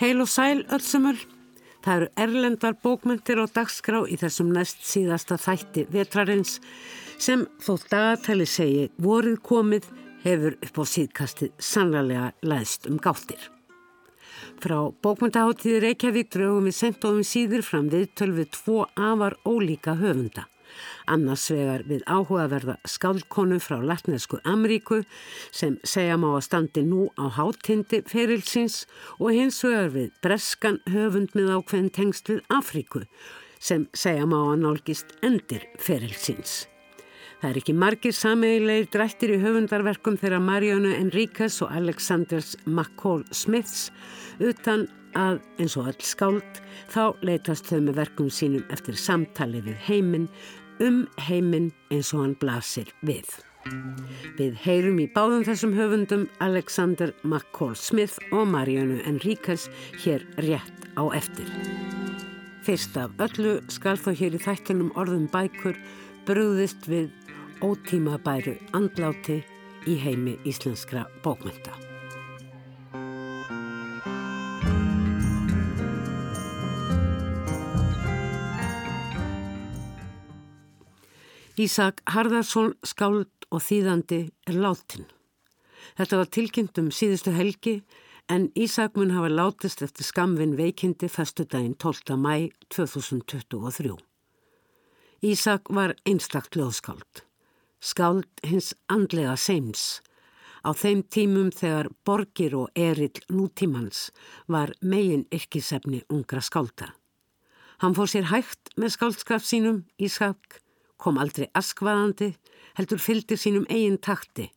Heil og sæl öllsumul. Það eru erlendar bókmyndir og dagskrá í þessum næst síðasta þætti vetrarins sem þótt dagatæli segi voruð komið hefur upp á síðkastið sannlega læðst um gáttir. Frá bókmyndaháttíði Reykjavík draugum við sentóðum síður fram við tölvið tvo afar ólíka höfunda annars vegar við áhugaverða skaldkonu frá Latnesku Ameríku sem segja má að standi nú á hátindi ferilsins og hins vegar við breskan höfund með ákveðin tengst við Afríku sem segja má að nálgist endir ferilsins. Það er ekki margir sameigilegir drættir í höfundarverkum þegar Marionu Enríquez og Alexanders McCall Smiths utan að eins og all skáld þá leytast þau með verkum sínum eftir samtali við heiminn um heiminn eins og hann blasir við. Við heyrum í báðum þessum höfundum Alexander McCall Smith og Marianu Enríquez hér rétt á eftir. Fyrst af öllu skal þó hér í þættunum orðum bækur brúðist við ótímabæru andláti í heimi íslenskra bókmynda. Ísak Harðarsson skáld og þýðandi er látin. Þetta var tilkynnt um síðustu helgi en Ísak mun hafa látist eftir skamvin veikindi festudaginn 12. mæ 2023. Ísak var einstakt löðskáld. Skáld hins andlega seims. Á þeim tímum þegar borgir og erill nútímans var megin yrkisefni ungra skálda. Hann fór sér hægt með skáldskap sínum, Ísak, kom aldrei askvaðandi, heldur fylgdir sínum eigin takti,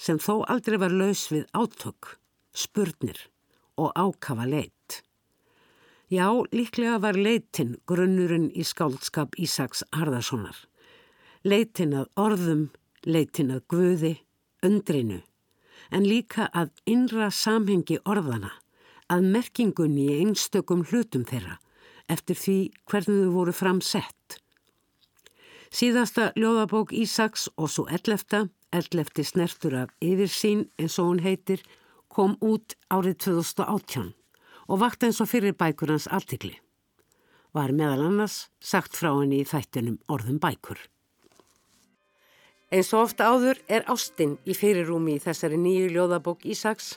sem þó aldrei var laus við átök, spurnir og ákafa leitt. Já, líklega var leitin grunnurinn í skáldskap Ísaks Harðarssonar. Leitin að orðum, leitin að guði, undrinu, en líka að innra samhengi orðana, að merkingunni í einstökum hlutum þeirra, eftir því hvernig þau voru framsett Síðasta ljóðabók Ísaks og svo ellefta, ellefti snertur af yfirsín eins og hún heitir, kom út árið 2018 og vakt eins og fyrir bækur hans artikli. Var meðal annars sagt frá henni í þættinum orðum bækur. Eins og ofta áður er Ástin í fyrirrúmi í þessari nýju ljóðabók Ísaks.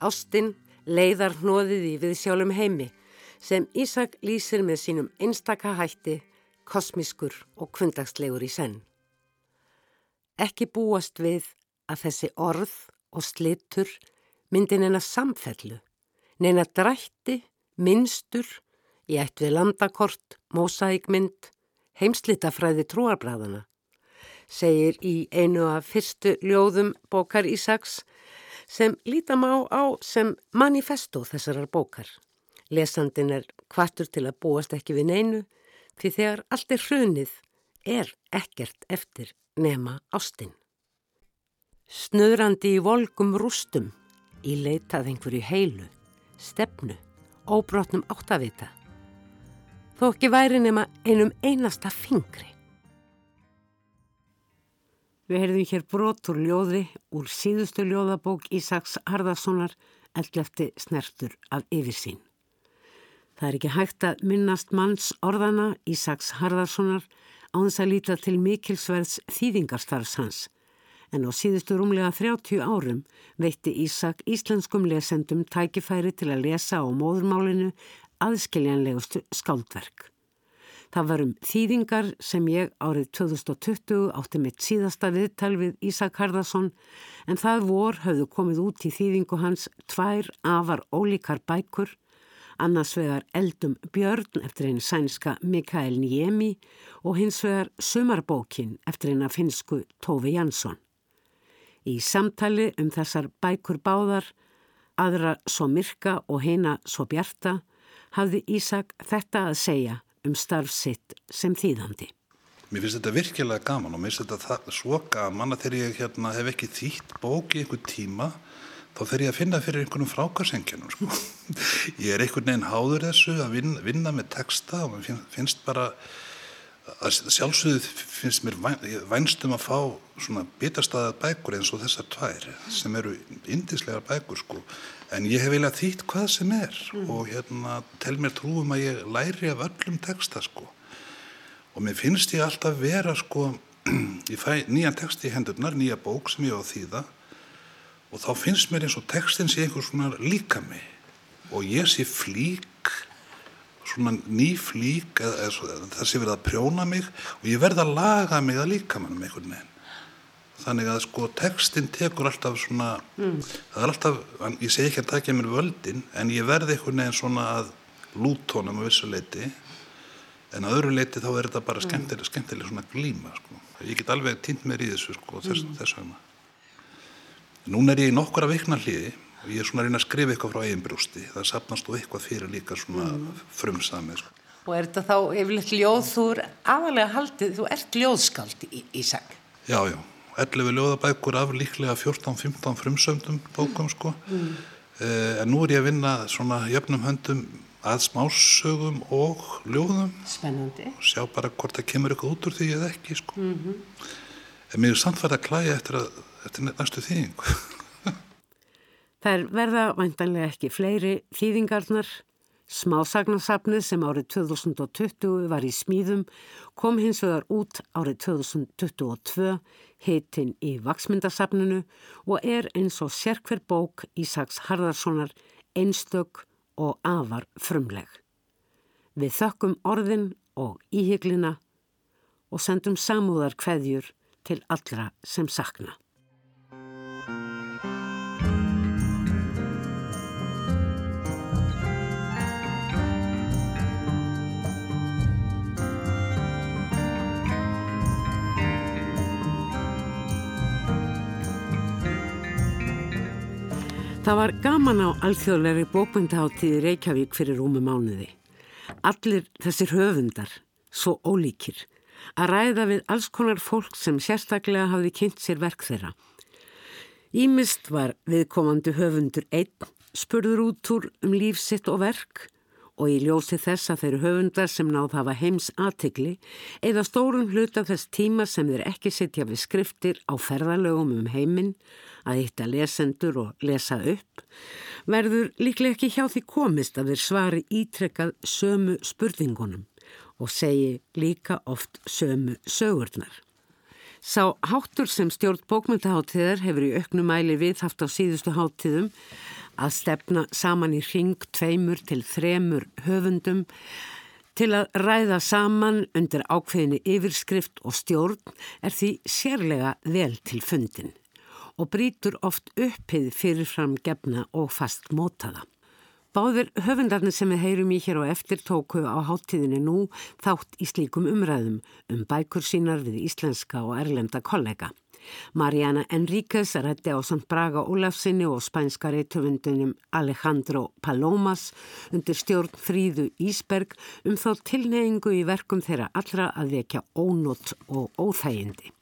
Ástin leiðar hnóðið í viðsjálum heimi sem Ísak lýsir með sínum einstaka hætti kosmiskur og kvöndagslegur í senn. Ekki búast við að þessi orð og slittur myndi neina samfellu, neina drætti, minnstur, í ætt við landakort, mósækmynd, heimslitafræði trúarbræðana, segir í einu af fyrstu ljóðum bókar Ísaks sem lítam á á sem manifesto þessarar bókar. Lesandin er kvartur til að búast ekki við neinu, því þegar allt er hrunið er ekkert eftir nema ástinn. Snöðrandi í volgum rústum, í leitað einhverju heilu, stefnu, óbrotnum áttavita, þó ekki væri nema einum einasta fingri. Við heyrðum hér brotur ljóði úr síðustu ljóðabók Ísaks Harðarssonar eldlefti snertur af yfirsín. Það er ekki hægt að minnast manns orðana Ísaks Harðarssonar á þess að líta til mikilsverðs þýðingarstarfs hans. En á síðustu rúmlega 30 árum veitti Ísak íslenskum lesendum tækifæri til að lesa á móðurmálinu aðskiljanlegustu skáldverk. Það var um þýðingar sem ég árið 2020 átti mitt síðasta viðtal við Ísak Harðarsson en það vor höfðu komið út í þýðingu hans tvær afar ólíkar bækur annars vegar Eldum Björn eftir einn sænska Mikael Niemi og hins vegar Sumarbókin eftir einn af finsku Tófi Jansson. Í samtali um þessar bækur báðar, aðra svo myrka og heina svo bjarta, hafði Ísak þetta að segja um starfsitt sem þýðandi. Mér finnst þetta virkilega gaman og mér finnst þetta svo gaman að þegar ég hérna, hef ekki þýtt bóki einhver tíma þá fer ég að finna fyrir einhvernum frákarsengjunum sko. ég er einhvern veginn háður þessu að vinna, vinna með texta og mér finnst bara sjálfsögðu finnst mér vænstum að fá svona bitastæðað bækur eins og þessar tvær sem eru indislegar bækur sko en ég hef viljað þýtt hvað sem er mm. og hérna tel mér trúum að ég læri af öllum texta sko og mér finnst ég alltaf vera sko ég fæ nýjan text í hendurnar, nýja bók sem ég á þýða og þá finnst mér eins og textin sé einhvers svona líka mig og ég sé flík svona ný flík eða, eða, það sé verið að prjóna mig og ég verð að laga mig að líka mann með einhvern veginn þannig að sko textin tekur alltaf svona mm. það er alltaf, ég segi ekki að takja mér völdin en ég verði einhvern veginn svona að lútónum á vissu leiti en að öðru leiti þá er þetta bara skemmtileg, mm. skemmtileg svona glíma sko. ég get alveg týnt mér í þessu sko, þess, mm. þess vegna núna er ég í nokkura vikna hliði og ég er svona að reyna að skrifa eitthvað frá eigin brústi það sapnast og eitthvað fyrir líka svona mm. frumsamið sko. og er þetta þá yfirleitt ljóð, þú er aðalega haldið þú ert ljóðskald í, í sag já, já, 11 ljóðabækur af líklega 14-15 frumsöndum bókum sko mm. eh, en nú er ég að vinna svona jöfnum höndum að smásögum og ljóðum spennandi og sjá bara hvort það kemur eitthvað út úr því eða ekki sko mm -hmm. en mér er samfært að klæja eftir, að, eftir næstu þýðing Þær verða vantanlega ekki fleiri þýðingarnar Smásagnasafnið sem árið 2020 var í smíðum kom hins vegar út árið 2022 heitinn í Vaksmyndasafninu og er eins og sérkver bók Ísaks Harðarssonar einstök og afar frumleg. Við þökkum orðin og íhiglina og sendum samúðar kveðjur til allra sem sakna. Það var gaman á alþjóðleiri bókmyndaháttíði Reykjavík fyrir rúmu mánuði. Allir þessir höfundar, svo ólíkir, að ræða við alls konar fólk sem sérstaklega hafði kynnt sér verk þeirra. Ímist var viðkomandi höfundur einn, spurður út úr um lífsitt og verk og í ljósi þess að þeir höfundar sem náð hafa heims aðtikli eða stórum hluta þess tíma sem þeir ekki setja við skriftir á ferðalögum um heiminn að hitta lesendur og lesa upp verður líklega ekki hjá því komist að þeir svari ítrekkað sömu spurningunum og segi líka oft sömu sögurnar. Sá háttur sem stjórn bókmyndaháttiðar hefur í auknumæli viðhaft á síðustu háttiðum að stefna saman í ring tveimur til þremur höfundum til að ræða saman undir ákveðinni yfirskrift og stjórn er því sérlega vel til fundin og brítur oft uppið fyrirfram gefna og fast mótaða. Báðir höfundarnir sem við heyrum í hér og eftir tóku á háttíðinni nú þátt í slíkum umræðum um bækur sínar við íslenska og erlenda kollega. Mariana Enríquez rætti á Sant Braga Ólafsinni og spænska reytöfundunum Alejandro Palomas undir stjórn Fríðu Ísberg um þá tilneyingu í verkum þeirra allra að vekja ónótt og óþægindi.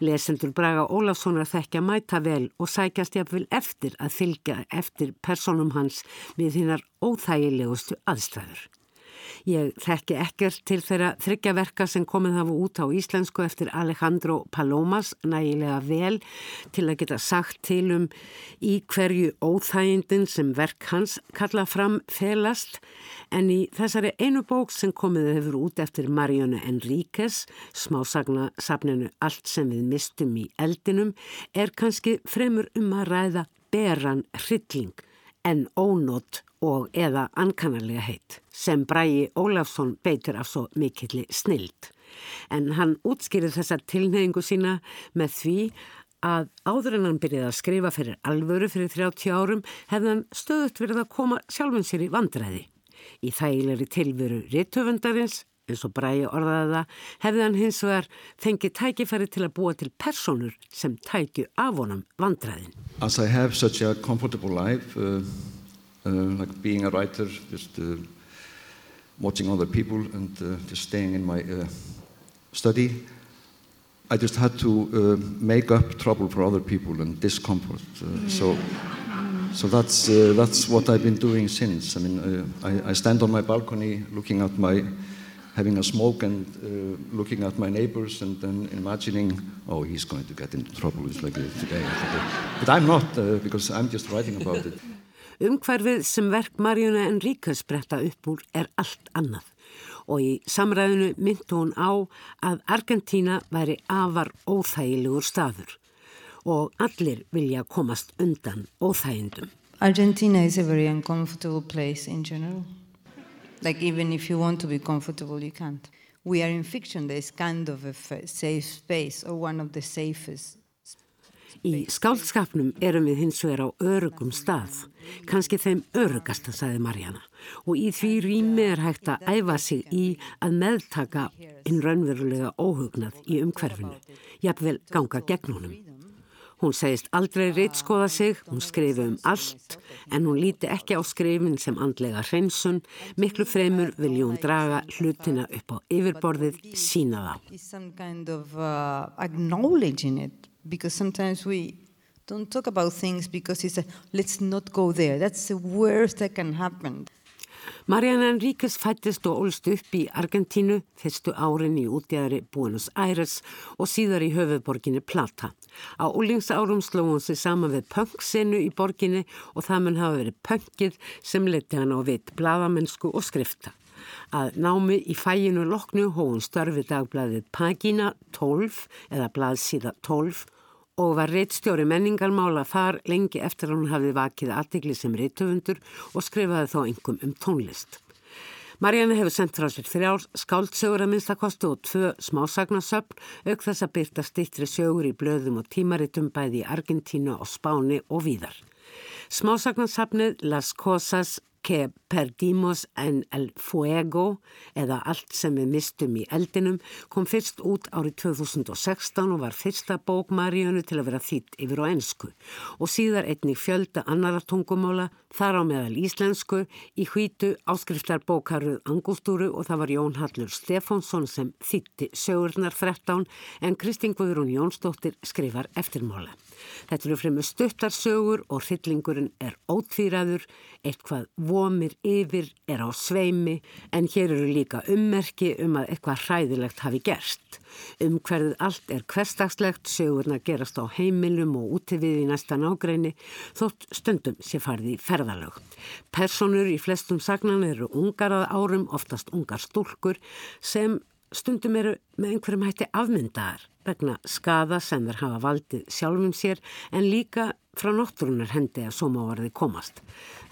Lesendur Braga Ólafssonar þekkja mæta vel og sækjast jafnvel eftir að fylgja eftir personum hans við hinnar óþægilegustu aðstæður. Ég þekki ekkert til þeirra þryggjaverka sem komið hafa út á íslensku eftir Alejandro Palomas nægilega vel til að geta sagt til um í hverju óþægindin sem verk hans kalla fram felast. En í þessari einu bók sem komið hefur út eftir Mariana Enríquez, smásagna safninu Allt sem við mistum í eldinum, er kannski fremur um að ræða beran hrylling en ónótt og eða ankannarlega heitt sem Bræi Ólafsson beitur af svo mikilli snild. En hann útskýrið þessa tilneyingu sína með því að áður en hann byrjaði að skrifa fyrir alvöru fyrir 30 árum hefði hann stöðut verið að koma sjálfum sér í vandræði. Í þægilegri tilveru rittöfundarins, eins og Bræi orðaði það, hefði hann hins vegar fengið tækifæri til að búa til personur sem tækju af honum vandræðin. As I have such a comfortable life, uh, like being a writer, just... Uh, watching other people and uh, just staying in my uh, study. I just had to uh, make up trouble for other people and discomfort. Uh, so, so that's uh, that's what I've been doing since. I mean, uh, I, I, stand on my balcony looking at my having a smoke and uh, looking at my neighbors and then imagining, oh, he's going to get into trouble like today. But I'm not, uh, because I'm just writing about it. Umhverfið sem verk Marjona Enríka spretta upp úr er allt annað og í samræðinu myndi hún á að Argentína væri afar óþægilegur staður og allir vilja komast undan óþægindum. Argentina is a very uncomfortable place in general. Like even if you want to be comfortable, you can't. We are in fiction, there's kind of a safe space or one of the safest Í skálskapnum erum við hins vegar á örugum stað, kannski þeim örugasta, sagði Marjana, og í því rými er hægt að æfa sig í að meðtaka inn raunverulega óhugnað í umhverfinu, jafnvel ganga gegn honum. Hún segist aldrei reytskoða sig, hún skrifi um allt, en hún líti ekki á skrifin sem andlega hreinsun, miklu fremur vilja hún draga hlutina upp á yfirborðið sína þá because sometimes we don't talk about things because it's a let's not go there. That's the worst that can happen. Mariana Enríquez fættist og ólst upp í Argentínu fyrstu árin í útjæðari Buenos Aires og síðar í höfuðborginni Plata. Á úlingsárum sló hún sig saman við pönksinu í borginni og það mun hafa verið pönkið sem leti hann á vitt bladamennsku og skrifta. Að námi í fæginu loknu hóun störfi dagbladið Pagina 12 eða bladsíða 12 og var reittstjóri menningarmála þar lengi eftir að hún hafði vakið aðtegli sem reittöfundur og skrifaði þó engum um tónlist. Marjana hefur sendt frá sér þrjár skáldsögur að minnstakostu og tvö smásagnasöfn auk þess að byrta stittri sögur í blöðum og tímaritum bæði í Argentínu og Spáni og víðar. Smásagnasöfnið Las Cosas que perdimos en el fuego eða allt sem við mistum í eldinum kom fyrst út árið 2016 og var fyrsta bók Maríönu til að vera þýtt yfir á ennsku og síðar einnig fjölda annara tungumóla þar á meðal íslensku í hvítu áskriftar bókaruð Angústúru og það var Jón Hallur Stefánsson sem þýtti sögurnar 13 en Kristín Guðrún Jónsdóttir skrifar eftirmála. Þetta eru fremur stuttarsögur og hryllingurinn er ótvíraður, eitthvað vomir yfir er á sveimi en hér eru líka ummerki um að eitthvað hræðilegt hafi gerst. Umhverfið allt er hverstagslegt, sögurna gerast á heimilum og úti við í næsta nágreini þótt stundum sé farið í ferðalög. Personur í flestum sagnan eru ungar að árum, oftast ungar stúlkur sem stundum eru með einhverjum hætti afmyndaðar vegna skada sem þeir hafa valdið sjálfum sér en líka frá náttúrunar hendi að sómávarði komast.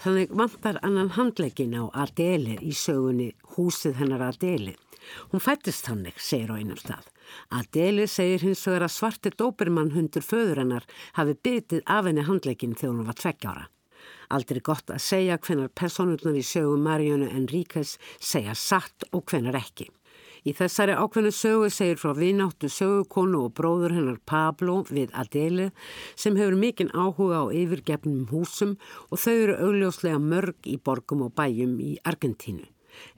Þannig vantar annan handlegin á Adeli í sögunni húsið hennar Adeli. Hún fættist hannig, segir á einum stað. Adeli segir hins vegar að svarti dópermann hundur föður hennar hafi byttið af henni handlegin þegar hún var tveggjára. Aldrei gott að segja hvenar personurnar í sögu Marjónu Enríkes segja satt og hvenar ekki. Í þessari ákveðnu sögu segir frá vináttu sögukonu og bróður hennar Pablo við Adele sem hefur mikinn áhuga á yfirgefnum húsum og þau eru augljóslega mörg í borgum og bæjum í Argentínu.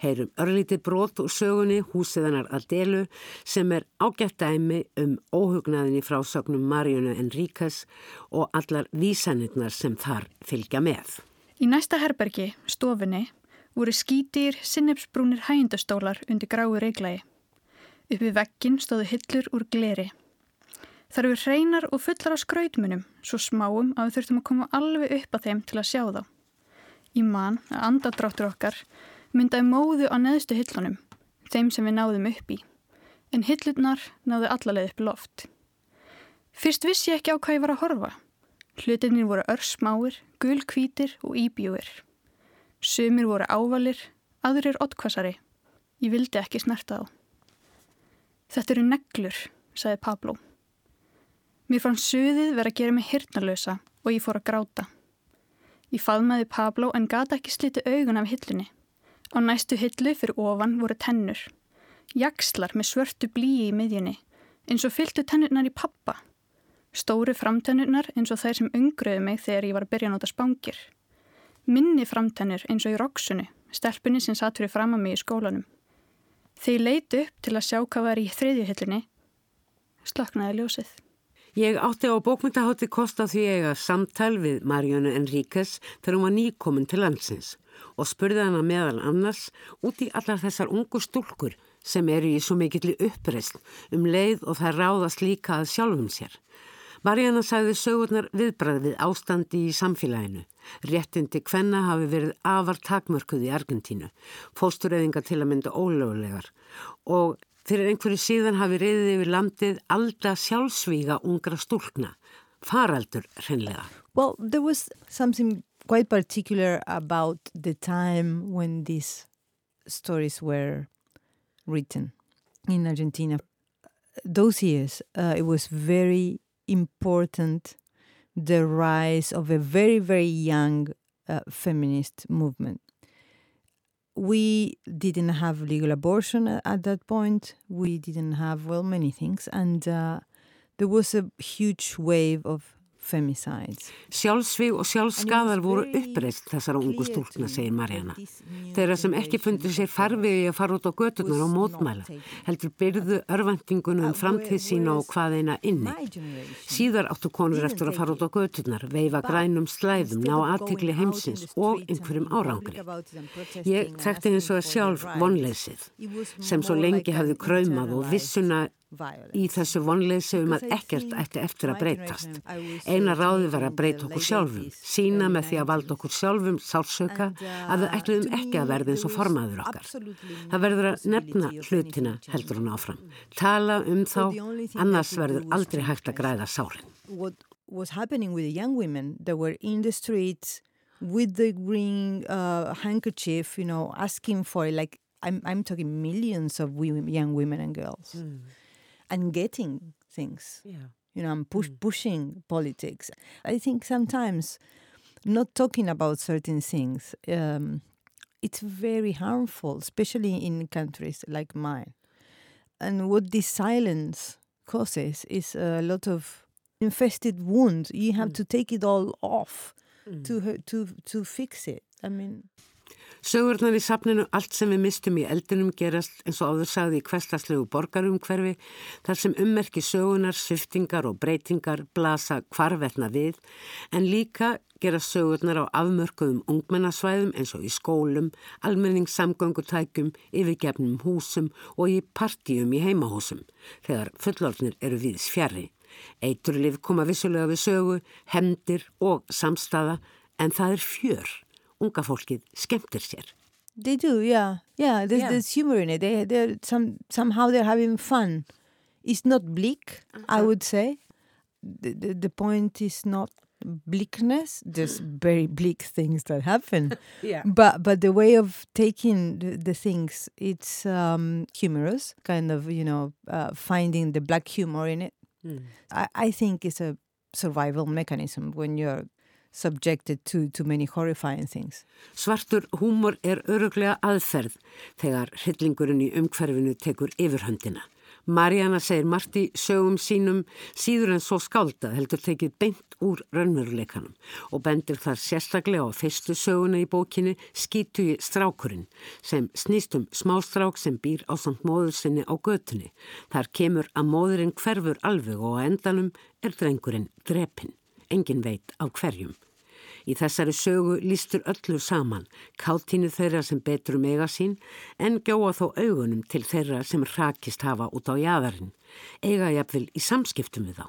Heyrum örlítið brot úr sögunni húsið hennar Adelu sem er ágætt dæmi um óhugnaðinni frá sögnum Marjónu Enríkas og allar vísanirnar sem þar fylgja með. Í næsta herbergi, stofinni, voru skítýr, sinnefsbrúnir hægindastólar undir grái reglagi. Uppi vekkin stóðu hillur úr gleri. Það eru hreinar og fullar á skrautmunum, svo smáum að við þurftum að koma alveg upp að þeim til að sjá þá. Í mann að andadráttur okkar myndaði móðu á neðstu hillunum, þeim sem við náðum upp í, en hillurnar náðu allaleg upp loft. Fyrst vissi ég ekki á hvað ég var að horfa. Hlutinir voru örsmáir, gulkvítir og íbjúir. Sumir voru ávalir, aðrir oddkvassari. Ég vildi ekki snerta þá. Þetta eru neglur, sagði Pablo. Mér fann suðið verið að gera mig hirnalösa og ég fór að gráta. Ég faðmaði Pablo en gata ekki sliti augun af hillunni. Á næstu hillu fyrir ofan voru tennur. Jakslar með svörtu blíi í miðjunni, eins og fylgtu tennurnar í pappa. Stóru framtennurnar eins og þær sem ungröðu mig þegar ég var að byrja að nota spangir minni framtennir eins og í roksunu, stelpunni sem satt fyrir fram að mig í skólanum. Ég leiti upp til að sjá hvað var í þriðjuhillunni, sloknaði ljósið. Ég átti á bókmyndahátti kosta því eiga samtal við Marjónu Enríkes þegar hún var nýkomin til landsins og spurði hana meðal annars út í allar þessar ungu stúlkur sem eru í svo mikill uppreysn um leið og það ráðast líka að sjálfum sér. Marjana sagði sögurnar viðbræð við ástandi í samfélaginu. Réttindi hvenna hafi verið afar takmörkuð í Argentínu, fóstureyðinga til að mynda ólögulegar og fyrir einhverju síðan hafi reyðið yfir landið alda sjálfsvíga ungra stúlkna, faraldur hreinlega. Well, there was something quite particular about the time when these stories were written in Argentina. Those years, uh, it was very important the rise of a very, very young uh, feminist movement. We didn't have legal abortion at that point. We didn't have, well, many things. And uh, there was a huge wave of Sjálfsvíg og sjálfsskaðar voru uppreist þessara ungu stúlna, segir Marjana. Þeirra sem ekki fundi sér farfiði að fara út á göturnar og mótmæla, heldur byrðu örvendingunum um framtíð sína og hvaðeina inni. Síðar áttu konur eftir að fara út á göturnar, veifa grænum slæðum, ná aðtikli heimsins og einhverjum árangri. Ég þekkti eins og að sjálf vonleysið, sem svo lengi hafði kræmað og vissuna í þessu vonleysi um að ekkert ætti eftir að breytast. Eina ráði var að breyta okkur sjálfum, sína með því að valda okkur sjálfum sálsöka að við ætluðum ekki að verða eins og formaður okkar. Það verður að nefna hlutina heldur hún áfram. Tala um þá, annars verður aldrei hægt að græða sárin. What was happening with the young women that were in the streets with the green uh, handkerchief, you know, asking for it, like I'm, I'm talking millions of women, young women and girls. Mm. And getting things. Yeah. You know, and push, mm. pushing politics. I think sometimes not talking about certain things, um, it's very harmful, especially in countries like mine. And what this silence causes is a lot of infested wounds. You have mm. to take it all off mm. to to to fix it. I mean. Sögurnar í sapninu Allt sem við mistum í eldinum gerast eins og áður sagði í hverstaslegu borgarumhverfi þar sem ummerki sögunar, sviftingar og breytingar blasa hvarvetna við en líka gera sögurnar á afmörkuðum ungmennasvæðum eins og í skólum, almenningssamgöngutækjum, yfirgefnum húsum og í partíum í heimahúsum þegar fullorðnir eru viðs fjari. Eiturlif koma vissulega við sögu, hemdir og samstaða en það er fjör unga fólkið skemmtir sér. They do, yeah. Yeah, there's, yeah. there's humor in it. They, they're some, somehow they're having fun. It's not bleak, uh -huh. I uh-huh. would say. The, the, the point is not bleakness. There's very bleak things that happen. yeah. But but the way of taking the, the things, it's um, humorous, kind of, you know, uh, finding the black humor in it. Mm. I, I think it's a survival mechanism when you're subjected to, to many horrifying things. Svartur húmor er öruglega aðferð þegar hryllingurinn í umhverfinu tekur yfirhöndina. Marjana segir Marti sögum sínum síður en svo skálda heldur tekið beint úr raunveruleikanum og bendir þar sérstaklega á fyrstu söguna í bókinni Skítu í strákurinn sem snýst um smástrák sem býr á samt móður sinni á götunni. Þar kemur að móðurinn hverfur alveg og á endanum er drengurinn drepinn engin veit á hverjum. Í þessari sögu lístur öllu saman, káttínu þeirra sem betur um eiga sín, en gjóa þó augunum til þeirra sem rakist hafa út á jæðarinn, eiga jafnvel í samskiptum við þá.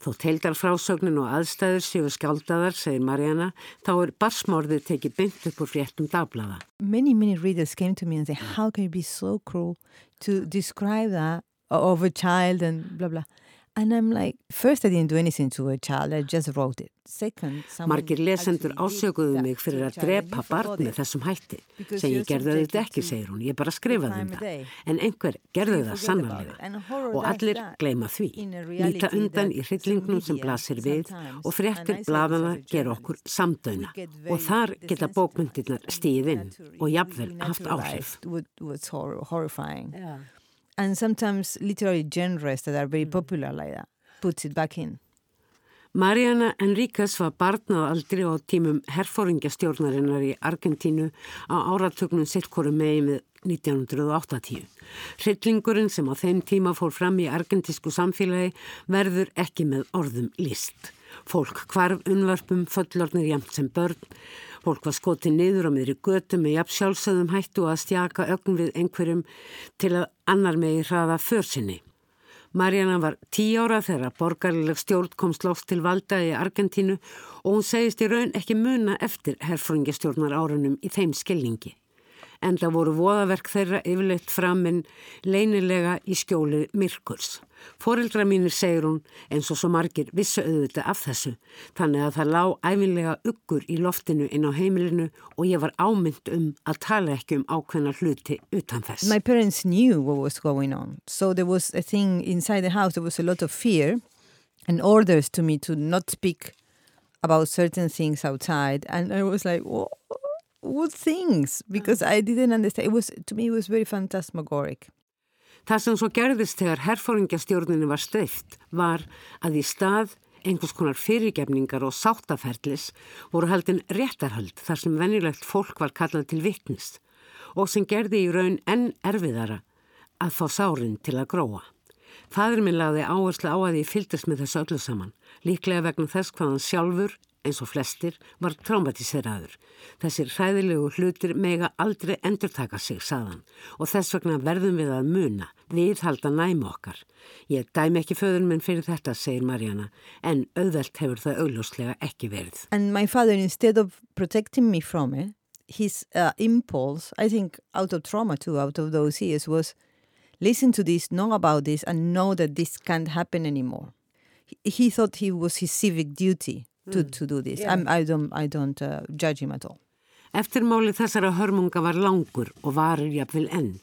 Þó teildar frásögnin og aðstæður séu skáldaðar, segir Mariana, þá er barsmórðið tekið byggt upp úr fréttum dagblaða. Many, many readers came to me and say, how can you be so cruel to describe that of a child and blah blah. And I'm like, first I didn't do anything to a child, I just wrote it. Second, Margir lesendur ásökuðu mig fyrir að drepa barn með þessum hætti, sem ég gerði þetta ekki, segir hún, ég bara skrifaði um það. En einhver gerði það sannarlega. og allir gleima því, líta undan í hryllingnum sem blasir við og fréttir bladana ger okkur samdöina og þar geta bókmyndirnar stíðinn og jafnvel haft áhrif and sometimes literary genres that are very mm. popular like that puts it back in. Mariana Enríquez var barnað aldrei á tímum herfóringjastjórnarinnar í Argentínu á áratögnum sirkóru megin við 1980. Hryllingurinn sem á þeim tíma fór fram í argentísku samfélagi verður ekki með orðum list. Fólk hvarf unvarpum, föllornir jæmt sem börn Fólk var skotið niður á miðri götu með jafn sjálfsögðum hættu að stjaka ögn við einhverjum til að annar megi hraða försinni. Marjana var tí ára þegar borgarleg stjórn kom slóst til valda í Argentínu og hún segist í raun ekki muna eftir herfringastjórnar árunum í þeim skilningi en það voru voðaverk þeirra yfirleitt framinn leinilega í skjóli myrkurs. Fóreldra mínir segir hún eins og svo margir vissu auðvita af þessu, þannig að það lág æfinlega uggur í loftinu inn á heimilinu og ég var ámynd um að tala ekki um ákveðna hluti utan þess. My parents knew what was going on, so there was a thing inside the house, there was a lot of fear and orders to me to not speak about certain things outside and I was like, what? What things because I didn't understand. It was to me it was very phantasmagoric. Það sem svo gerðist þegar herfóringjastjórninu var streift var að í stað einhvers konar fyrirgefningar og sáttaferðlis voru haldin réttarhald þar sem venjulegt fólk var kallað til vittnist og sem gerði í raun enn erfiðara að fá sárin til að gróa. Fadur minn lagði áherslu á að ég fyldist með þessu öllu saman, líklega vegna þess hvaðan sjálfur eins og flestir, var traumatiseraður. Þessir hræðilegu hlutir mega aldrei endurtaka sig, saðan, og þess vegna verðum við að muna, við halda næmu okkar. Ég dæm ekki föður minn fyrir þetta, segir Marjana, en auðvelt hefur það augljóslega ekki verið. And my father, instead of protecting me from it, his uh, impulse, I think out of trauma too, out of those years, was listen to this, know about this, and know that this can't happen anymore. He, he thought he was his civic duty to, mm. to do this. Yeah. I don't, I don't uh, judge him at all. Eftirmáli þessara hörmunga var langur og varir jafnvel enn.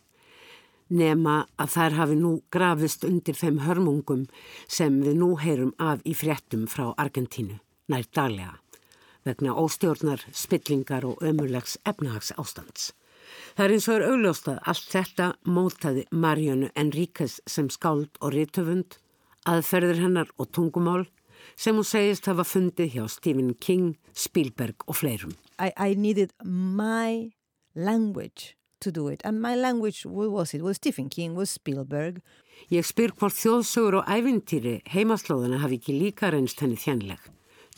Nema að þær hafi nú grafist undir þeim hörmungum sem við nú heyrum af í fréttum frá Argentínu, nær daglega, vegna óstjórnar, spillingar og ömurlegs efnahags ástands. Það er eins og er augljóstað allt þetta mótaði Marjónu Enríkes sem skáld og rítöfund, aðferðir hennar og tungumál sem hún segist hafa fundið hjá Stephen King, Spielberg og fleirum. I, I needed my language to do it and my language, what was it? Was Stephen King, was Spielberg. Ég spyr hvort þjóðsögur og ævintýri heimaslóðana hafi ekki líka reynst henni þjænleg.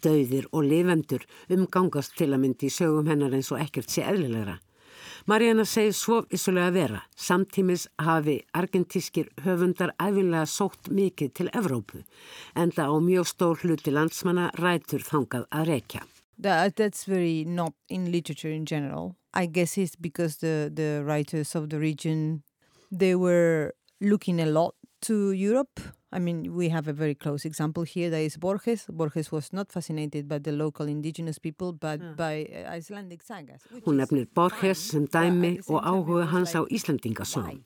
Dauðir og lifendur umgangast til að myndi í sögum hennar eins og ekkert sé eðlilegra. Marjana segir svo vissulega vera. Samtímis hafi argentískir höfundar æfinlega sótt mikið til Evrópu, enda á mjög stór hluti landsmanna rætur þangað að rekja. That, that's very not in literature in general. I guess it's because the, the writers of the region, they were looking a lot to Europe I mean, we have a very close example here that is Borges. Borges was not fascinated by the local indigenous people, but yeah. by uh, Icelandic sagas. Hún nefnir Borges sem dæmi og áhuga hans á Íslandingasögum.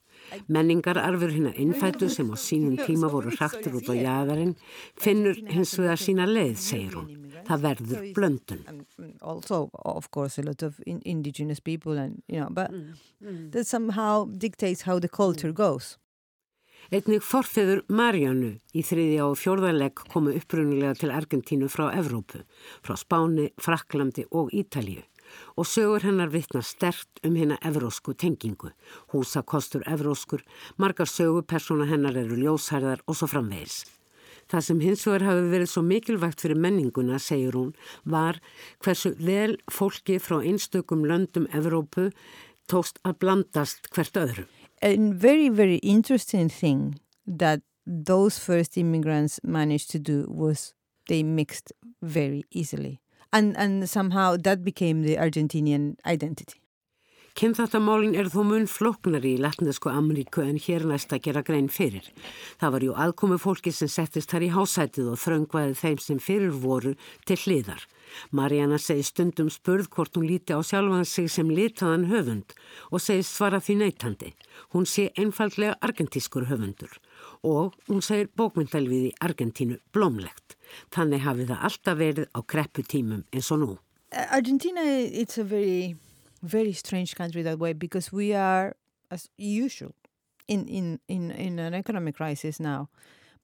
Menningararfur hérna innfættu sem á sínum tíma voru hraktur út á jæðarinn finnur hins vegar sína leið, segir hún. Það verður blöndun. Also, of course, a lot of in indigenous people and, you know, but mm, mm. that somehow dictates how the culture goes. Einnig forfiður Marjánu í þriðja og fjórðarlegg komu upprunnilega til Argentínu frá Evrópu, frá Spáni, Fraklandi og Ítalju og sögur hennar vittna stert um hennar evrósku tengingu. Húsa kostur evróskur, margar sögupersona hennar eru ljósherðar og svo framvegis. Það sem hins vegar hafi verið svo mikilvægt fyrir menninguna, segir hún, var hversu vel fólki frá einstökum löndum Evrópu tókst að blandast hvert öðru a very, very interesting thing that those first immigrants managed to do was they mixed very easily. And, and somehow that became the Argentinian identity. Kynþáttamálin er þó mun floknari í Latnesku Ameríku en hér næst að gera grein fyrir. Það var jú aðkomi fólki sem settist þar í hásætið og þröngvaði þeim sem fyrir voru til hliðar. Mariana segi stundum spurð hvort hún líti á sjálfan sig sem litaðan höfund og segi svara því neytandi. Hún sé einfallega argentískur höfundur og hún segir bókmyndalvið í Argentínu blómlegt. Þannig hafi það alltaf verið á krepputímum eins og nú. Argentina it's a very, very strange country that way because we are as usual in, in, in, in an economic crisis now.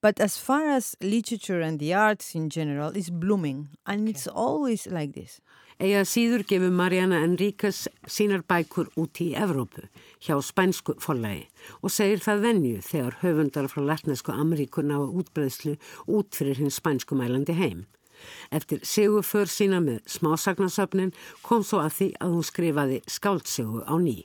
But as far as literature and the arts in general is blooming and okay. it's always like this. Ega síður gefur Mariana Enríquez sínar bækur út í Evrópu hjá spænsku forlægi og segir það venju þegar höfundar frá latnesku Ameríkur ná útbreðslu út fyrir hins spænsku mælandi heim. Eftir siguför sína með smásagnasöfnin kom svo að því að hún skrifaði skáldsögu á ný.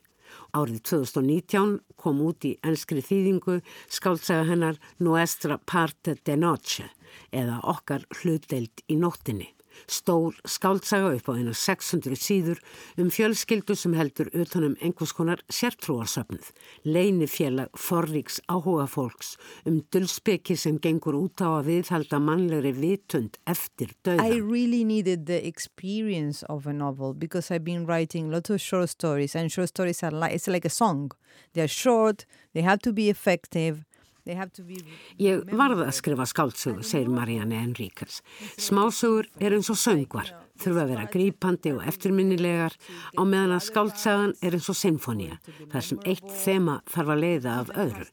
Árið 2019 kom út í enskri þýðingu skáltsaga hennar Nuestra parte de noche eða okkar hlutdeild í nóttinni stór skáldsaga upp á eina 600 síður um fjölskyldu sem heldur utanum einhvers konar sértrúarsöfnuð, leini félag forriks áhuga fólks um dullspeki sem gengur út á að viðhalda mannlegri vitund eftir döða. I really needed the experience of a novel because I've been writing lots of short stories and short stories are like, it's like a song. They're short, they have to be effective Ég varða að skrifa skáldsögu, segir Marianne Enríkers. Smásögur er eins og söngvar, þurfa að vera grípandi og eftirminnilegar á meðan að skáldsagan er eins og sinfonía, þar sem eitt þema þarf að leiða af öðru.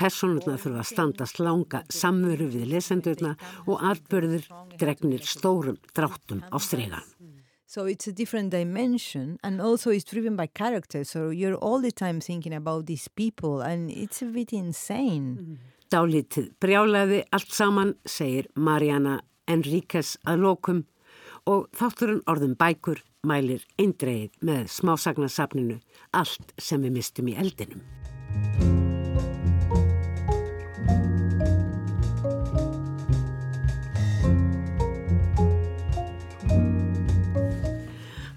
Personurna þurfa að standast langa samveru við lesendurna og artbörður dregnir stórum dráttum á stregan. So it's a different dimension and also it's driven by character. So you're all the time thinking about these people and it's a bit insane. Dálítið brjálaði allt saman, segir Mariana Enríquez að lokum og þátturinn orðum bækur mælir eindreið með smásagnasafninu allt sem við mistum í eldinum.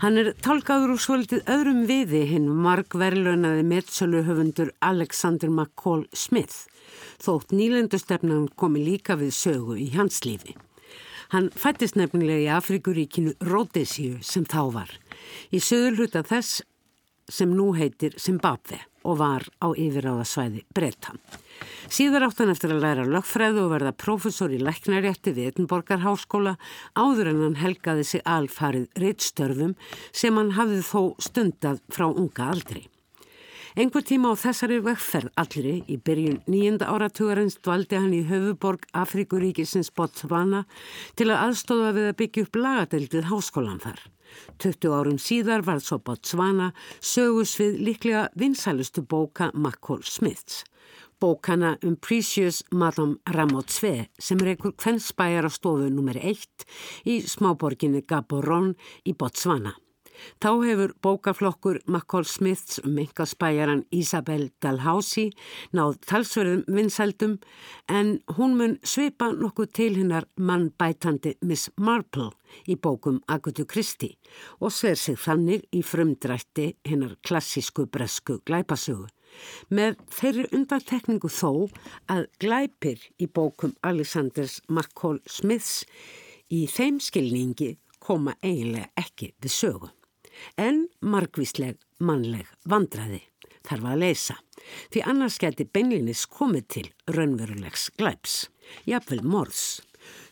Hann er tálkaður úr svolítið öðrum viði hinn margverlunaði meðsölu höfundur Alexander McCall Smith, þótt nýlendustefnan komi líka við sögu í hans lífi. Hann fættist nefnilega í Afrikuríkinu Rhodesíu sem þá var, í sögulhuta þess sem nú heitir Zimbabwe og var á yfiráðasvæði Breta. Síðar átt hann eftir að læra lögfræðu og verða profesor í læknarétti við Edinborgar háskóla áður en hann helgaði sig alfarið reittstörfum sem hann hafði þó stundað frá unga aldri. Engur tíma á þessari vegferð allri í byrjun nýjenda áratugarins dvaldi hann í höfuborg Afrikuríkisins Botswana til að aðstóða við að byggja upp lagadeildið háskólan þar. 20 árum síðar var svo Botswana sögus við líklega vinsælustu bóka Makkól Smiths bókana um Precious Madame Ramotsve sem einhver kvennspæjar á stofu nr. 1 í smáborginni Gaborone í Botswana. Þá hefur bókaflokkur Makkól Smiths um engaspæjaran Isabel Dalhousie náð talsverðum vinsældum en hún mun svipa nokkuð til hinnar mannbætandi Miss Marple í bókum Agutu Kristi og sver sig þannig í frumdrætti hinnar klassísku bresku glæpasögu með þeirri undantekningu þó að glæpir í bókum Alexanders McCall Smiths í þeim skilningi koma eiginlega ekki við sögu. En margvísleg mannleg vandraði þarf að leysa því annars geti beinlinis komið til raunverulegs glæps, jafnvel morðs.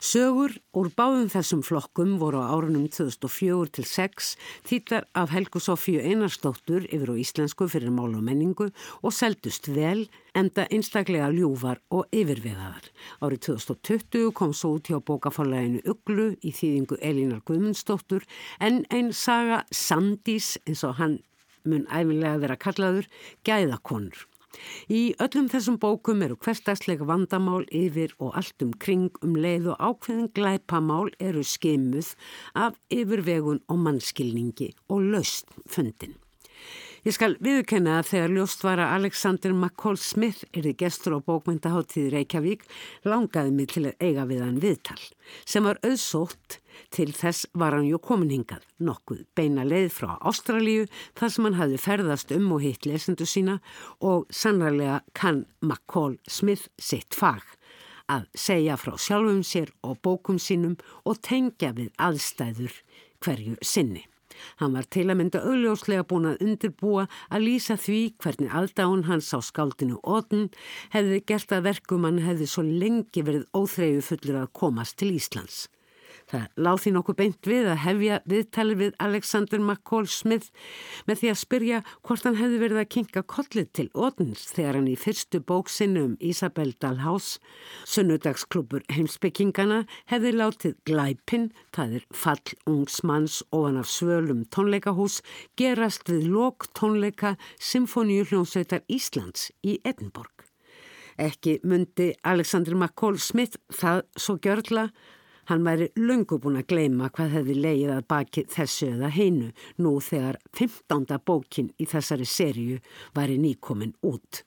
Sögur úr báðum þessum flokkum voru á árunum 2004 til 6 þýttar af Helgu Sofíu Einarstóttur yfir á íslensku fyrir mál og menningu og seldust vel enda einstaklega ljúfar og yfirvegaðar. Árið 2020 kom svo út hjá bókafálæginu Uglu í þýðingu Elínar Guðmundsdóttur en einn saga Sandís eins og hann mun æfinlega vera kallaður gæðakonur. Í öllum þessum bókum eru hverstagslega vandamál yfir og allt um kring um leið og ákveðin glæpamál eru skimuð af yfirvegun og mannskilningi og laust fundin. Ég skal viðkenna að þegar ljóst var að Alexander McCall Smith erði gestur á bókmyndaháttíð Reykjavík langaði mig til að eiga við hann viðtal sem var auðsótt til þess var hann jú komin hingað nokkuð beina leið frá Ástralíu þar sem hann hafði ferðast um og hitt lesendu sína og sannarlega kann McCall Smith sitt fag að segja frá sjálfum sér og bókum sínum og tengja við aðstæður hverju sinni. Hann var til að mynda augljóslega búin að undirbúa að lýsa því hvernig aldáun hans á skáldinu Óten hefði gert að verkum hann hefði svo lengi verið óþreyju fullur að komast til Íslands. Það láð því nokkuð beint við að hefja viðtali við Alexander McCall Smith með því að spyrja hvort hann hefði verið að kinga kollið til Ódens þegar hann í fyrstu bóksinu um Isabel Dalhaus, sunnudagsklubur heimsbyggingana, hefði látið glæpin, það er fall ungsmanns ofan af svölum tónleikahús, gerast við lok tónleika Symfóníu hljómsveitar Íslands í Edinborg. Ekki myndi Alexander McCall Smith það svo gjörla Hann væri löngu búin að gleima hvað hefði leið að baki þessu eða heinu nú þegar 15. bókin í þessari serju væri nýkomin út.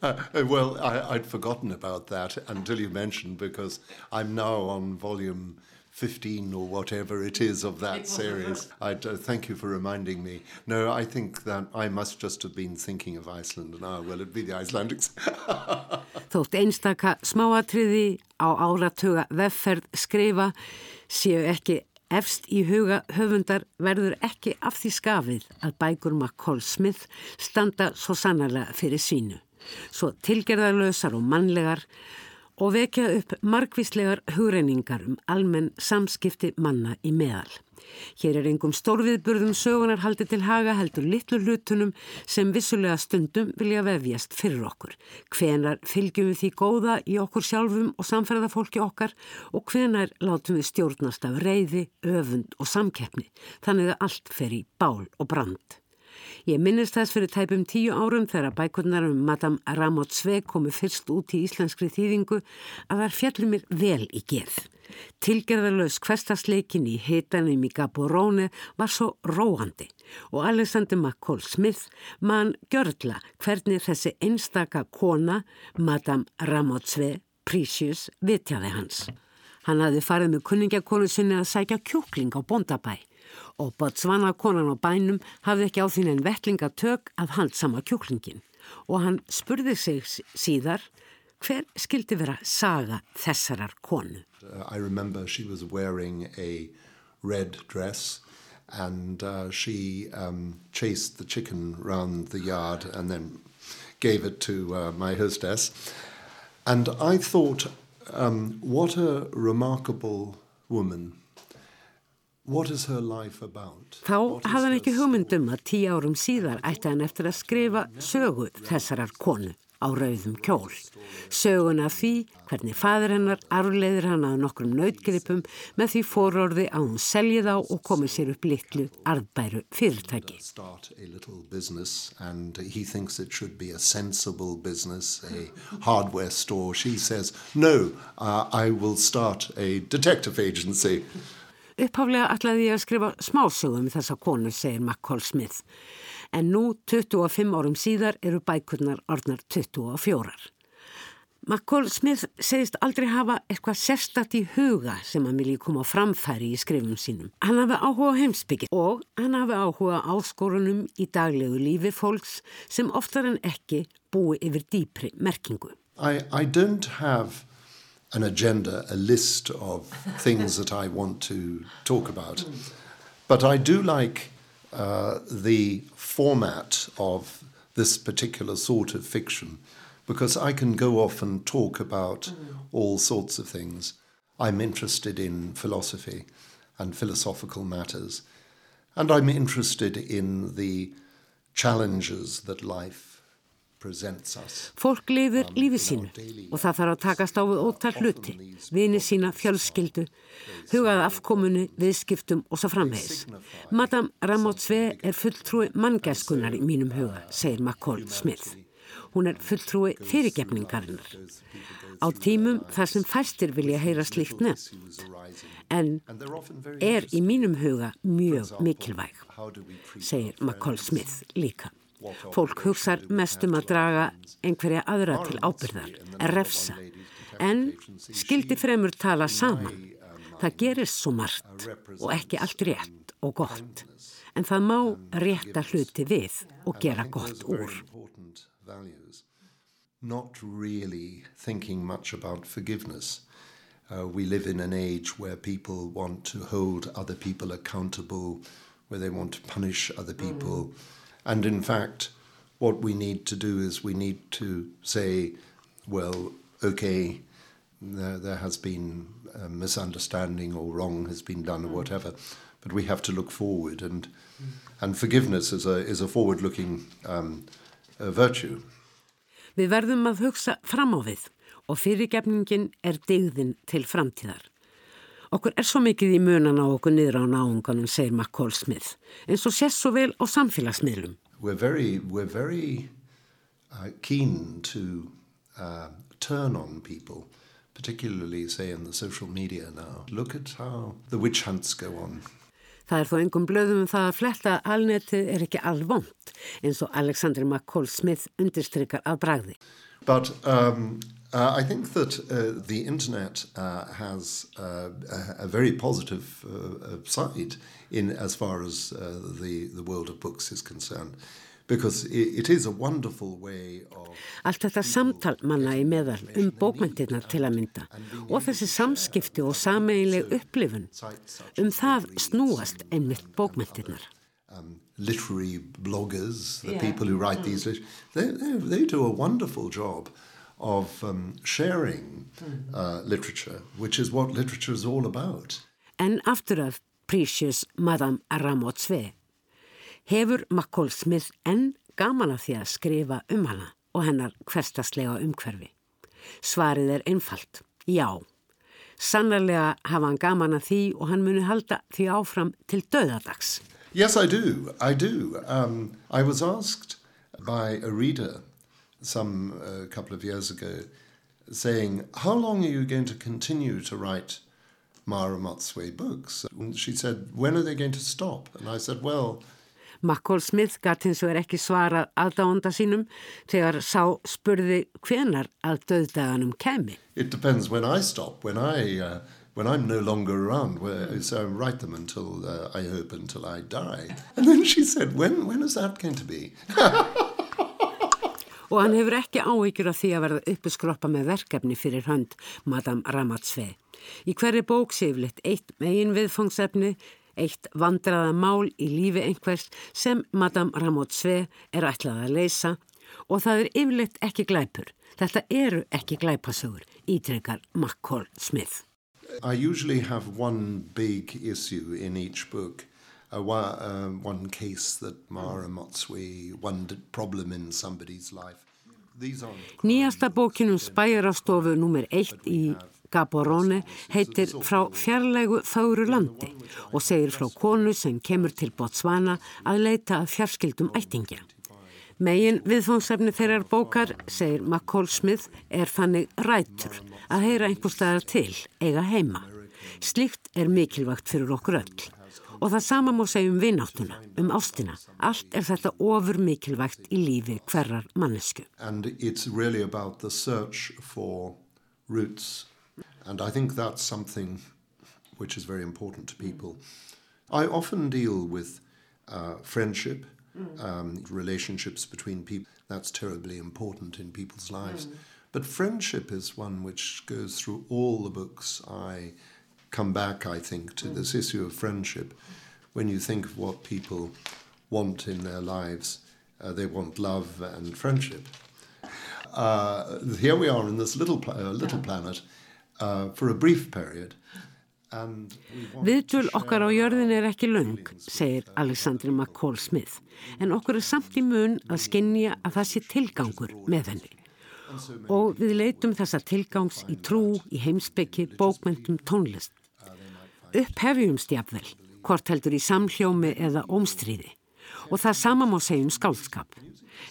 Uh, well, I, I'd forgotten about that until you mentioned because I'm now on volume 15 or whatever it is of that series. I uh, thank you for reminding me. No, I think that I must just have been thinking of Iceland now. Well, it'd be the Icelandics. Þótt einstaka smáatriði á áratuga vefferð skrifa séu ekki efst í huga höfundar verður ekki af því skafið að bækur McCall Smith standa svo sannarlega fyrir sínu. Svo tilgerðarlausar og mannlegar og vekja upp margvíslegar hugreiningar um almenn samskipti manna í meðal. Hér er engum stórviðburðum sögunar haldið til haga heldur litlu hlutunum sem vissulega stundum vilja vefjast fyrir okkur. Hvenar fylgjum við því góða í okkur sjálfum og samferðafólki okkar og hvenar látum við stjórnast af reyði, öfund og samkeppni þannig að allt fer í bál og brand. Ég minnist þess fyrir tæpum tíu árum þegar bækurnar um Madame Ramot Sve komu fyrst út í íslenskri þýðingu að þar fjallum mér vel í geð. Tilgerðarlaus hverstasleikin í hitanum í Gaboróni var svo róandi og Alexander McCall Smith mann gjörðla hvernig þessi einstaka kona, Madame Ramot Sve Precious, vitjaði hans. Hann hafði farið með kunningakonu sinni að sækja kjúkling á bondabæ og Botswana konan á bænum hafði ekki á þín en vettlingatök að handsama kjúklingin og hann spurði sig síðar hver skildi vera saga þessarar konu. Uh, I remember she was wearing a red dress and uh, she um, chased the chicken round the yard and then gave it to uh, my hostess. And I thought, um, what a remarkable woman Þá hafði hann ekki hugmyndum að tíu árum síðar ætti hann eftir að skrifa sögu þessarar konu á rauðum kjól. Söguna því hvernig fadur hennar arfleiðir hann að nokkrum nautgripum með því fórorði að hún selji þá og komi sér upp litlu arðbæru fyrirtæki. Upphaflega ætlaði ég að skrifa smásögum þessa konu, segir McCall Smith. En nú, 25 árum síðar, eru bækurnar orðnar 24. McCall Smith segist aldrei hafa eitthvað sérstatt í huga sem hann vilji koma á framfæri í skrifum sínum. Hann hafi áhuga heimsbyggja og hann hafi áhuga áskorunum í daglegu lífi fólks sem oftar en ekki búi yfir dýpri merkingu. I, I don't have an agenda, a list of things that I want to talk about. But I do like uh, the format of this particular sort of fiction because I can go off and talk about all sorts of things. I'm interested in philosophy and philosophical matters, and I'm interested in the challenges that life Fólk lifir lífi sínu og það þarf að takast á við ótal hluti, vini sína, fjölskyldu, hugað afkomunu, viðskiptum og svo framvegis. Madame Ramotsve er fulltrúi manngæskunar í mínum huga, segir McCall Smith. Hún er fulltrúi fyrirgefningarinnar. Á tímum þar sem fæstir vilja heyra slíkt nefnt, en er í mínum huga mjög mikilvæg, segir McCall Smith líka. Fólk hugsar mest um að draga einhverja aðra til ábyrðar, að refsa, en skildi fremur tala saman. Það gerist svo margt og ekki allt rétt og gott, en það má rétta hluti við og gera gott úr. Not really thinking much about forgiveness. Uh, we live in an age where people want to hold other people accountable, where they want to punish other people. Mm. And in fact, what we need to do is we need to say, well, okay, there, there has been a misunderstanding or wrong has been done or whatever, but we have to look forward. And, and forgiveness is a, is a forward-looking um, uh, virtue. Við verðum að hugsa fram á við og fyrirgefningin er digðin til framtíðar. Okkur er svo mikið í munan á okkur niður á náunganum, segir McCall Smith, eins og sést svo vel á samfélagsmiðlum. We're very, we're very uh, keen to uh, turn on people particularly, say, in the social media now. Look at how the witch hunts go on. Það er þó engum blöðum um það að fletta alnetið er ekki alvont eins og Alexander McCall Smith undirstrykar að bragði. But um, uh, I think that uh, the internet uh, has uh, a, a very positive uh, uh, side in as far as the, the world of books is concerned. because it is a wonderful way of Allt þetta samtal manna í meðal um bókmyndirnar til að mynda og þessi samskipti og sameiginleg upplifun um það snúast einmitt bókmyndirnar. Um, literary bloggers, the yeah. people who write mm. these, they, they, they do a wonderful job of um, sharing uh, literature, which is what literature is all about. En aftur af Precious Madame Ramotsve hefur McCall Smith enn gaman af því að skrifa um hana og hennar hverstaslega umhverfi. Svarið er einfalt, já. Sannarlega hafa hann gaman af því og hann muni halda því áfram til döðadags. Yes, I do. I do. Um, I was asked by a reader some uh, couple of years ago saying, how long are you going to continue to write Mara Motsway books? And she said, when are they going to stop? And I said, well, McCall Smith gæti eins og er ekki svarað sínum þegar sá spurði hvenar að döðdaganum kemi. It depends when I stop, when, I, uh, when I'm no longer around, where, so I write them until uh, I hope until I die. And then she said, when, when is that going to be? og hann hefur ekki áhyggjur af því að verða uppeskroppa með verkefni fyrir hönd Madame Ramatsve. Í hverju bók séflitt eitt megin viðfangsefni eitt vandraða mál í lífi einhvers sem Madame Ramotsve er ætlað að leysa og það er yfirleitt ekki glæpur. Þetta eru ekki glæpasögur, ítrekkar McCall Smith. I usually have one big issue in each book. Uh, one, uh, one case that Mara Motswe, one problem in somebody's life. Nýjasta bókinum spæjarastofu nummer eitt í Gaborone heitir frá fjarlægu þáru landi og segir frá konu sem kemur til Botswana að leita að fjarskildum ættingja. Megin viðfóngsefni þeirrar bókar, segir McCall Smith, er fannig rætur að heyra einhver staðar til, eiga heima. Slíkt er mikilvægt fyrir okkur öll. Og það sama má segja um vináttuna, um ástina. Allt er þetta ofur mikilvægt í lífi hverjar mannesku. And it's really about the search for roots And I think that's something which is very important to people. I often deal with uh, friendship, um, relationships between people. That's terribly important in people's lives. Mm. But friendship is one which goes through all the books. I come back, I think, to mm. this issue of friendship. When you think of what people want in their lives, uh, they want love and friendship. Uh, here we are in this little, uh, little planet uh, for a brief period. Viðtöl okkar á jörðin er ekki laung, segir Alexander McCall Smith, en okkur er samt í mun að skinnja að það sé tilgangur með henni. Og við leitum þessa tilgangs í trú, í heimsbyggi, bókmyndum, tónlist. Upphefjumst jafnvel, hvort heldur í samhljómi eða ómstríði. Og það sama má segja um skálskap.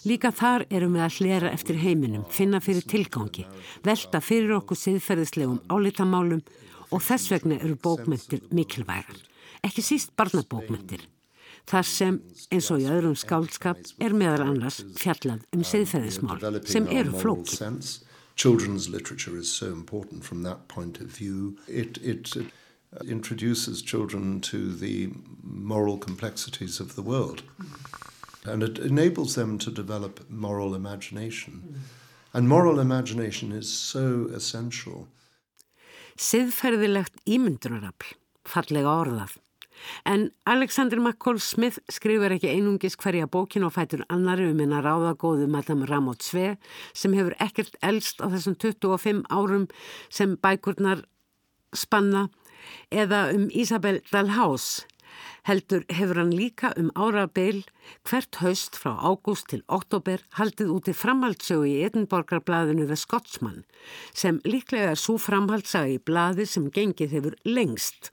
Líka þar erum við að hlera eftir heiminum, finna fyrir tilgangi, velta fyrir okkur siðferðislegum álitamálum og þess vegna eru bókmyndir mikilvægar. Ekki síst barnabókmyndir. Þar sem, eins og í öðrum skálskap, er meðal annars fjallað um siðferðismál sem eru flóki. Children's literature is so important from that point of view. It, it, it introduces children to the moral complexities of the world. and it enables them to develop moral imagination. And moral imagination is so essential. Siðferðilegt ímyndunarafl, fallega orðað. En Alexander McCall Smith skrifur ekki einungis hverja bókin og fætur annari um hennar ráðagóðu Madame Ramot Sve sem hefur ekkert elst á þessum 25 árum sem bækurnar spanna eða um Isabel Dalhaus. Heldur hefur hann líka um árabil hvert haust frá ágúst til oktober haldið úti framhaldssögu í Edinborgarblæðinu The Scotsman sem líklega er svo framhaldsaga í blæði sem gengið hefur lengst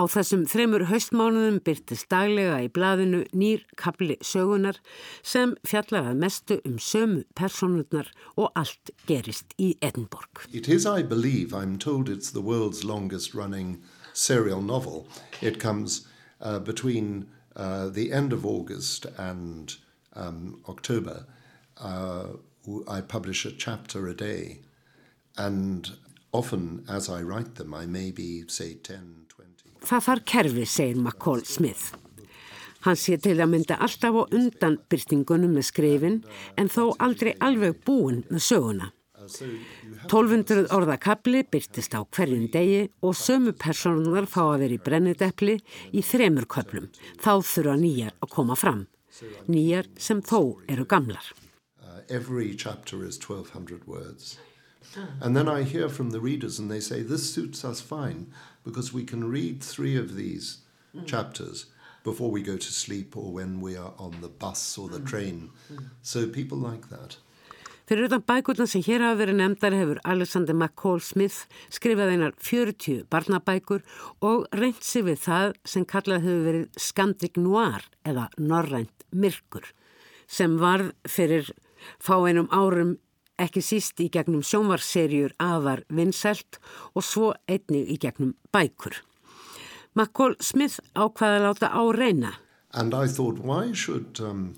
Á þessum þremur haustmánuðum byrtist daglega í blaðinu nýr kapli sögunar sem fjallar að mestu um sömu personurnar og allt gerist í Edinborg. It is, I believe, I'm told it's the world's longest running serial novel. It comes uh, between uh, the end of August and um, October. Uh, I publish a chapter a day and often as I write them I may be, say, 10, Það þarf kerfi, segir McCall Smith. Hann sé til að mynda alltaf á undan byrtingunum með skrifin en þó aldrei alveg búin með söguna. 1200 orðakabli byrtist á hverjum degi og sömu personar fá að vera í brennidepli í þremur köplum. Þá þurfa nýjar að koma fram. Nýjar sem þó eru gamlar. Uh, every chapter is 1200 words. And then I hear from the readers and they say this suits us fine because we can read three of these mm. chapters before we go to sleep or when we are on the bus or the mm. train. Mm. So people like that. Fyrir utan bækurna sem hér hafa verið nefndar hefur Alexander McCall Smith skrifað einar 40 barnabækur og reynt sig við það sem kallað hefur verið Scandic Noir eða Norrænt Myrkur sem varð fyrir fáeinum árum ekki síst í gegnum sjónvarserjur afar vinnselt og svo einnig í gegnum bækur. McCall Smith ákvaði að láta á reyna. And I thought why should um,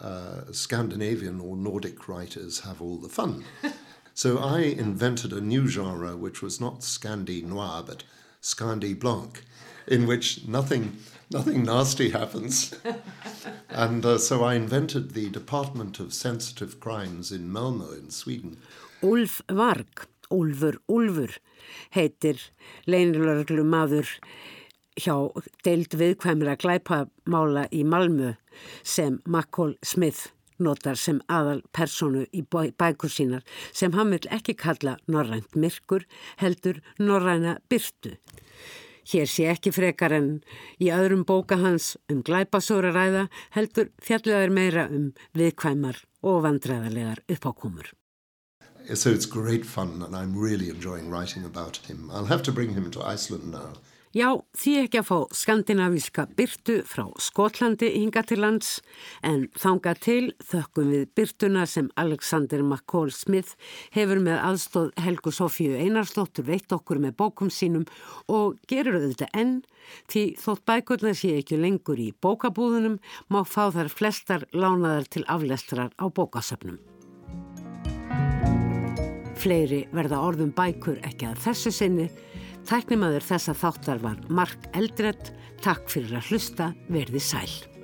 uh, Scandinavian or Nordic writers have all the fun? so I invented a new genre which was not Scandi noir but Scandi blanc in which nothing nothing nasty happens. and uh, so I invented the Department of Sensitive Crimes in Malmö in Sweden. Ulf Varg, Ulfur Ulfur, heitir leinilörglu maður hjá deild viðkvæmra glæpamála í Malmö sem Makkól Smith notar sem aðal personu í bækur sínar sem hann vil ekki kalla norrænt myrkur heldur norræna byrtu. Hér sé ekki frekar en í öðrum bóka hans um glæpasóra ræða heldur fjalliðar meira um viðkvæmar og vandræðarlegar uppákomur. So it's great fun and I'm really enjoying writing about him. I'll have to bring him to Iceland now. Já, því ekki að fá skandinavíska byrtu frá Skotlandi hinga til lands en þanga til þökkum við byrtuna sem Alexander McCall Smith hefur með aðstóð Helgu Sofíu Einarsdóttur veitt okkur með bókum sínum og gerur þetta enn því þótt bækurna sé ekki lengur í bókabúðunum má fá þar flestar lánaðar til aflestrar á bókasöfnum. Fleiri verða orðum bækur ekki að þessu sinni Tæknimaður þessa þáttar var Mark Eldredd. Takk fyrir að hlusta, verði sæl.